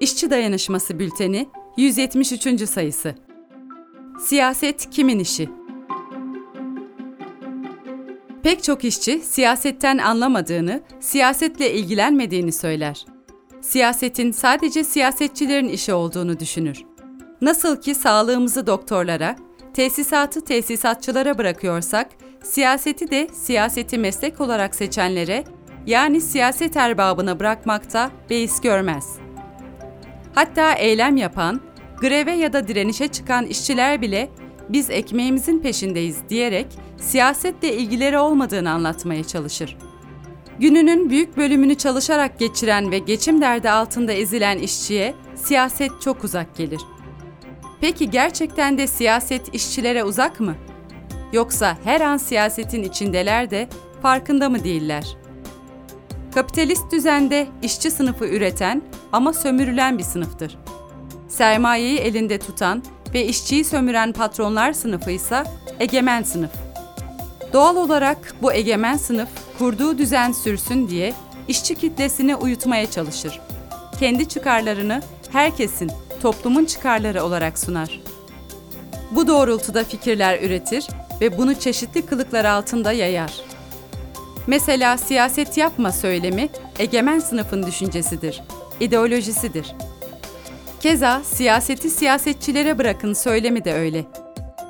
İşçi Dayanışması Bülteni 173. sayısı. Siyaset kimin işi? Pek çok işçi siyasetten anlamadığını, siyasetle ilgilenmediğini söyler. Siyasetin sadece siyasetçilerin işi olduğunu düşünür. Nasıl ki sağlığımızı doktorlara, tesisatı tesisatçılara bırakıyorsak, siyaseti de siyaseti meslek olarak seçenlere, yani siyaset erbabına bırakmakta beis görmez. Hatta eylem yapan, greve ya da direnişe çıkan işçiler bile biz ekmeğimizin peşindeyiz diyerek siyasetle ilgileri olmadığını anlatmaya çalışır. Gününün büyük bölümünü çalışarak geçiren ve geçim derdi altında ezilen işçiye siyaset çok uzak gelir. Peki gerçekten de siyaset işçilere uzak mı? Yoksa her an siyasetin içindeler de farkında mı değiller? Kapitalist düzende işçi sınıfı üreten ama sömürülen bir sınıftır. Sermayeyi elinde tutan ve işçiyi sömüren patronlar sınıfı ise egemen sınıf. Doğal olarak bu egemen sınıf kurduğu düzen sürsün diye işçi kitlesini uyutmaya çalışır. Kendi çıkarlarını herkesin, toplumun çıkarları olarak sunar. Bu doğrultuda fikirler üretir ve bunu çeşitli kılıklar altında yayar. Mesela siyaset yapma söylemi egemen sınıfın düşüncesidir, ideolojisidir. Keza siyaseti siyasetçilere bırakın söylemi de öyle.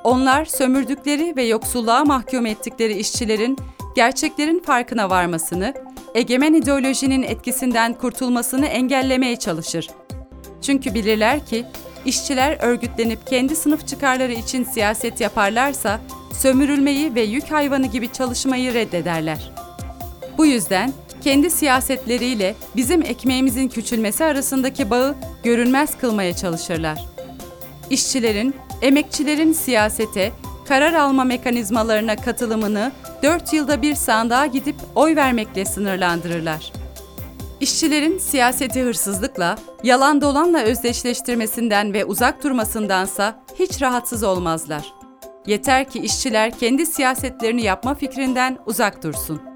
Onlar sömürdükleri ve yoksulluğa mahkum ettikleri işçilerin gerçeklerin farkına varmasını, egemen ideolojinin etkisinden kurtulmasını engellemeye çalışır. Çünkü bilirler ki işçiler örgütlenip kendi sınıf çıkarları için siyaset yaparlarsa sömürülmeyi ve yük hayvanı gibi çalışmayı reddederler. Bu yüzden kendi siyasetleriyle bizim ekmeğimizin küçülmesi arasındaki bağı görünmez kılmaya çalışırlar. İşçilerin, emekçilerin siyasete, karar alma mekanizmalarına katılımını dört yılda bir sandığa gidip oy vermekle sınırlandırırlar. İşçilerin siyaseti hırsızlıkla, yalan dolanla özdeşleştirmesinden ve uzak durmasındansa hiç rahatsız olmazlar. Yeter ki işçiler kendi siyasetlerini yapma fikrinden uzak dursun.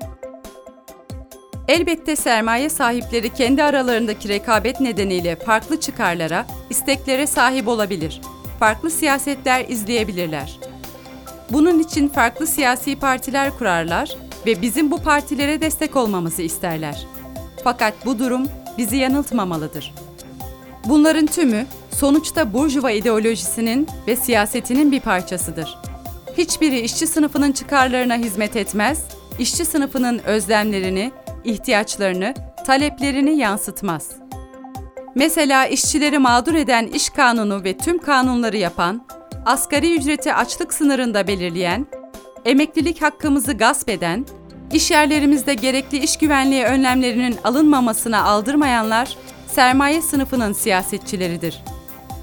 Elbette sermaye sahipleri kendi aralarındaki rekabet nedeniyle farklı çıkarlara, isteklere sahip olabilir. Farklı siyasetler izleyebilirler. Bunun için farklı siyasi partiler kurarlar ve bizim bu partilere destek olmamızı isterler. Fakat bu durum bizi yanıltmamalıdır. Bunların tümü sonuçta burjuva ideolojisinin ve siyasetinin bir parçasıdır. Hiçbiri işçi sınıfının çıkarlarına hizmet etmez, işçi sınıfının özlemlerini, ihtiyaçlarını, taleplerini yansıtmaz. Mesela işçileri mağdur eden iş kanunu ve tüm kanunları yapan, asgari ücreti açlık sınırında belirleyen, emeklilik hakkımızı gasp eden, iş yerlerimizde gerekli iş güvenliği önlemlerinin alınmamasına aldırmayanlar sermaye sınıfının siyasetçileridir.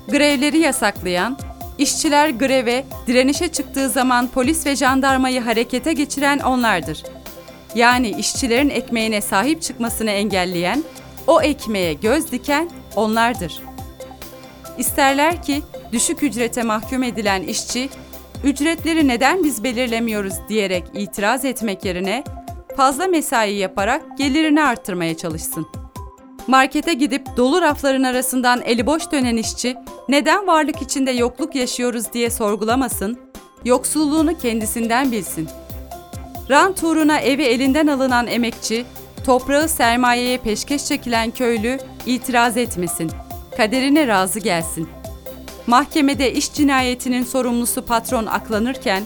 Grevleri yasaklayan, işçiler greve, direnişe çıktığı zaman polis ve jandarmayı harekete geçiren onlardır. Yani işçilerin ekmeğine sahip çıkmasını engelleyen, o ekmeğe göz diken onlardır. İsterler ki düşük ücrete mahkum edilen işçi, ücretleri neden biz belirlemiyoruz diyerek itiraz etmek yerine fazla mesai yaparak gelirini arttırmaya çalışsın. Markete gidip dolu rafların arasından eli boş dönen işçi neden varlık içinde yokluk yaşıyoruz diye sorgulamasın, yoksulluğunu kendisinden bilsin. Rant uğruna evi elinden alınan emekçi, toprağı sermayeye peşkeş çekilen köylü itiraz etmesin, kaderine razı gelsin. Mahkemede iş cinayetinin sorumlusu patron aklanırken,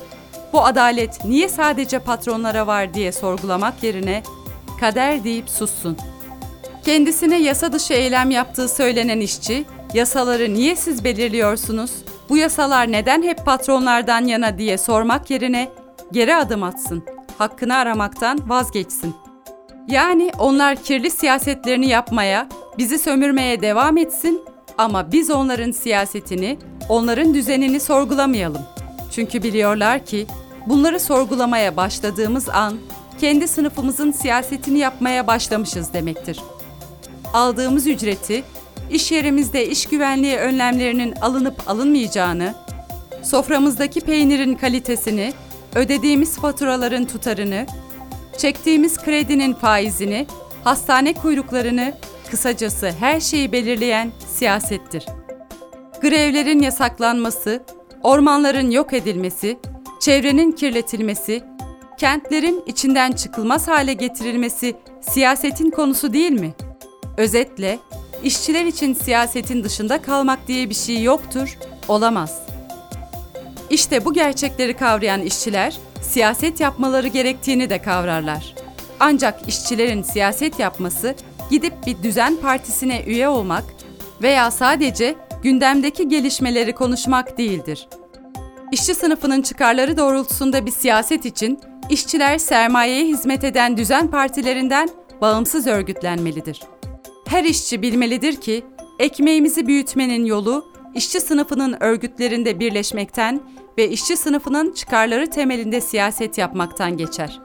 bu adalet niye sadece patronlara var diye sorgulamak yerine kader deyip sussun. Kendisine yasa dışı eylem yaptığı söylenen işçi, yasaları niye siz belirliyorsunuz? Bu yasalar neden hep patronlardan yana diye sormak yerine geri adım atsın, hakkını aramaktan vazgeçsin. Yani onlar kirli siyasetlerini yapmaya, bizi sömürmeye devam etsin ama biz onların siyasetini, onların düzenini sorgulamayalım. Çünkü biliyorlar ki bunları sorgulamaya başladığımız an kendi sınıfımızın siyasetini yapmaya başlamışız demektir. Aldığımız ücreti, iş yerimizde iş güvenliği önlemlerinin alınıp alınmayacağını, soframızdaki peynirin kalitesini, ödediğimiz faturaların tutarını, çektiğimiz kredinin faizini, hastane kuyruklarını, kısacası her şeyi belirleyen siyasettir. Grevlerin yasaklanması, ormanların yok edilmesi, çevrenin kirletilmesi, kentlerin içinden çıkılmaz hale getirilmesi siyasetin konusu değil mi? Özetle, işçiler için siyasetin dışında kalmak diye bir şey yoktur, olamaz. İşte bu gerçekleri kavrayan işçiler, siyaset yapmaları gerektiğini de kavrarlar. Ancak işçilerin siyaset yapması, gidip bir düzen partisine üye olmak veya sadece gündemdeki gelişmeleri konuşmak değildir. İşçi sınıfının çıkarları doğrultusunda bir siyaset için işçiler sermayeye hizmet eden düzen partilerinden bağımsız örgütlenmelidir. Her işçi bilmelidir ki ekmeğimizi büyütmenin yolu işçi sınıfının örgütlerinde birleşmekten ve işçi sınıfının çıkarları temelinde siyaset yapmaktan geçer.